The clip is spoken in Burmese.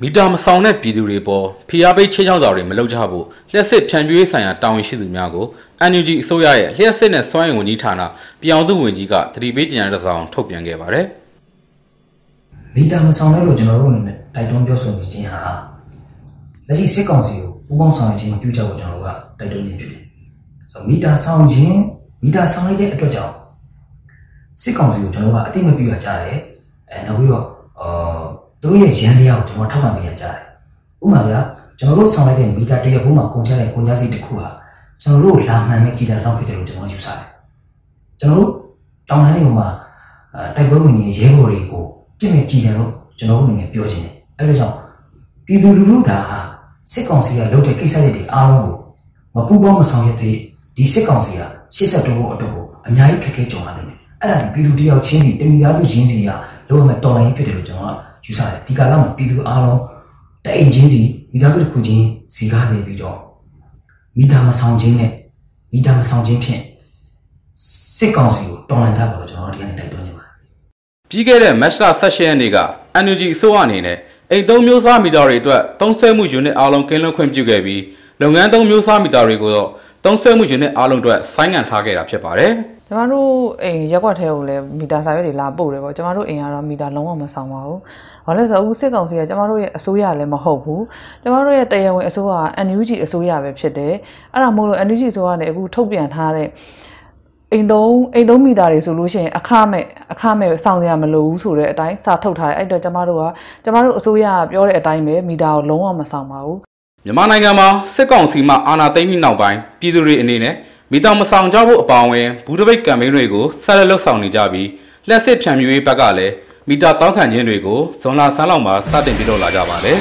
မီတာမဆောင်တဲ့ပြည်သူတွေပေါ်ဖိအားပေးချင်းချောင်းတော်တွေမလုပ်ကြဖို့လျှက်စစ်ဖြန့်ဖြူးရေးဆိုင်ရာတာဝန်ရှိသူများကို NUG အစိုးရရဲ့လျှက်စစ်နဲ့စွမ်းအင်ဝန်ကြီးဌာနပြောင်စုဝန်ကြီးကသတိပေးကြေညာတစ်စောင်ထုတ်ပြန်ခဲ့ပါတယ်။မီတာမဆောင်တဲ့လို့ကျွန်တော်တို့အနေနဲ့တိုက်တွန်းပြောဆိုနေခြင်းဟာလက်ရှိစစ်ကောင်စီကိုပူးပေါင်းဆောင်ရွက်ခြင်းပြုကြဖို့ကျွန်တော်တို့ကတိုက်တွန်းခြင်းဖြစ်တယ်။ဆိုတော့မီတာဆောင်ခြင်း မီတာဆောင်လိုက်တဲ့အတွက်ကြောင့်စစ်ကောင်စီကိုကျွန်တော်တို့ကအတိမပြုရကြတယ်။အဲနောက်ပြီးတော့အာသူတို့ရဲ့ရန်တရားကိုကျွန်တော်ထောက်ပံ့ပေးရကြတယ်။ဥပမာဗျာကျွန်တော်တို့ဆောင်လိုက်တဲ့မီတာတရဘုံမှာကုန်ချတဲ့ကုန်ကျစရိတ်တစ်ခုဟာကျွန်တော်တို့လာမှန်မဲ့ကြည်တာတော့ဖြစ်တယ်လို့ကျွန်တော်ယူဆတယ်။ကျွန်တော်တို့တောင်တန်းတွေမှာတိုက်ပွဲဝင်နေတဲ့ရဲဘော်တွေကိုပြစ်မဲ့ကြည်တယ်လို့ကျွန်တော်တို့အနေနဲ့ပြောချင်တယ်။အဲဒါကြောင့်ပြည်သူလူထုကစစ်ကောင်စီကလုပ်တဲ့ကိစ္စတွေအားလုံးကိုမပူပေါင်းမဆောင်ရွက်တဲ့ဒီစစ်ကောင်စီက ရှေ့ဆက်တိုးဖို့အတွက်ကိုအများကြီးခက်ခဲကြုံရနိုင်တယ်။အဲ့ဒါပြည်သူတယောက်ချင်းစီတမိသားစုချင်းစီကလုံးဝမတော်နိုင်ဖြစ်တယ်လို့ကျွန်တော်ကယူဆတယ်ဒီကာလမှာပြည်သူအားလုံးတအိမ်ချင်းစီမိသားစုတစ်ခုချင်းစီကားနေပြီးတော့မိသားမဆောင်ခြင်းနဲ့မိသားမဆောင်ခြင်းဖြင့်စစ်ကောင်စီကိုတော်လှန်ကြပါလို့ကျွန်တော်တို့ဒီကနေ့တိုက်တွန်းနေပါတယ်ပြီးခဲ့တဲ့မတ်လ16ရက်နေ့က NUG အစိုးရအနေနဲ့အိမ်သုံးမျိုးစားမီတာတွေအတွက်သုံးဆွဲမှုယူနစ်အားလုံးကင်းလွတ်ခွင့်ပြုခဲ့ပြီးလုပ်ငန်းသုံးမျိုးစားမီတာတွေကိုတော့ သုံးဆွဲမှုယူနစ်အားလုံးအတွက်ဆိုင်းငံ့ထားခဲ့တာဖြစ်ပါတယ်ကျမတို့အိမ်ရက်ွက်ထဲကိုလည်းမီတာစာရွက်တွေလာပို့တယ်ပေါ့ကျမတို့အိမ်ကတော့မီတာလုံးဝမဆောင်ပါဘူး။ဘာလဲဆိုတော့အခုစစ်ကောင်စီကကျမတို့ရဲ့အစိုးရလည်းမဟုတ်ဘူး။ကျမတို့ရဲ့တရားဝင်အစိုးရက NUG အစိုးရပဲဖြစ်တယ်။အဲ့ဒါမို့လို့ NUG အစိုးရနဲ့အခုထုတ်ပြန်ထားတဲ့အိမ်သုံးအိမ်သုံးမိသားတွေဆိုလို့ရှိရင်အခမဲ့အခမဲ့စောင့်ရမလို့ဘူးဆိုတဲ့အတိုင်းစာထုတ်ထားတယ်အဲ့တော့ကျမတို့ကကျမတို့အစိုးရကပြောတဲ့အတိုင်းပဲမိသားကိုလုံးဝမဆောင်ပါဘူး မြန်မာနိုင်ငံမှာစစ်ကောင်စီမှအာဏာသိမ်းပြီးနောက်ပိုင်းပြည်သူတွေအနေနဲ့မိသားမဆောင်ကြဖို့အပောင်းဝင်ဘူးတပိတ်ကမ်ပိန်းတွေကိုဆက်လက်လှုပ်ဆောင်နေကြပြီးလက်စစ်ဖြန့်မြူရေးဘက်ကလည်းမီတာတောင်းခံခြင်းတွေကိုဇွန်လဆန်းလောက်မှာစတင်ပြုလုပ်လာကြပါတယ်